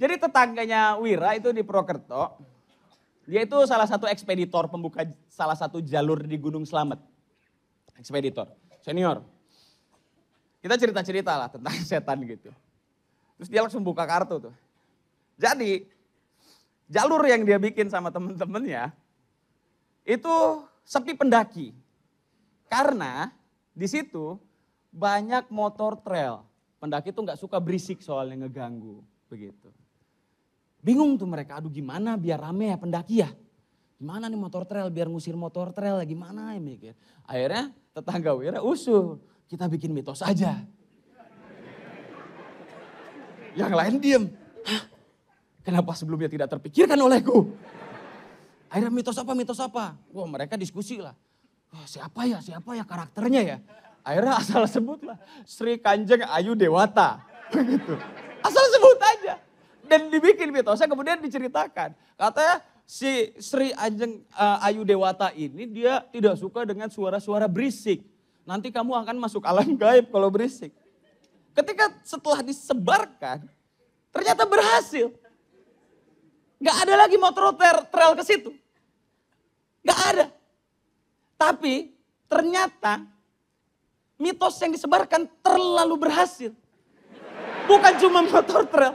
Jadi tetangganya Wira itu di Prokerto, dia itu salah satu ekspeditor pembuka salah satu jalur di Gunung Slamet. Ekspeditor, senior. Kita cerita-cerita lah tentang setan gitu. Terus dia langsung buka kartu tuh. Jadi jalur yang dia bikin sama temen-temennya itu sepi pendaki. Karena di situ banyak motor trail. Pendaki tuh nggak suka berisik soalnya ngeganggu begitu. Bingung tuh mereka, aduh gimana biar rame ya pendaki ya. Gimana nih motor trail biar ngusir motor trail ya gimana ya mikir. Akhirnya tetangga Wira usul, kita bikin mitos aja. Yang lain diem. Hah? Kenapa sebelumnya tidak terpikirkan olehku? Akhirnya mitos apa, mitos apa? Wah mereka diskusi lah. Wah, siapa ya, siapa ya karakternya ya? Akhirnya asal sebut lah. Sri Kanjeng Ayu Dewata. Begitu. Asal sebut aja dan dibikin mitosnya kemudian diceritakan. Katanya si Sri Anjeng uh, Ayu Dewata ini dia tidak suka dengan suara-suara berisik. Nanti kamu akan masuk alam gaib kalau berisik. Ketika setelah disebarkan, ternyata berhasil. Gak ada lagi motor trail ke situ. Gak ada. Tapi ternyata mitos yang disebarkan terlalu berhasil. Bukan cuma motor trail,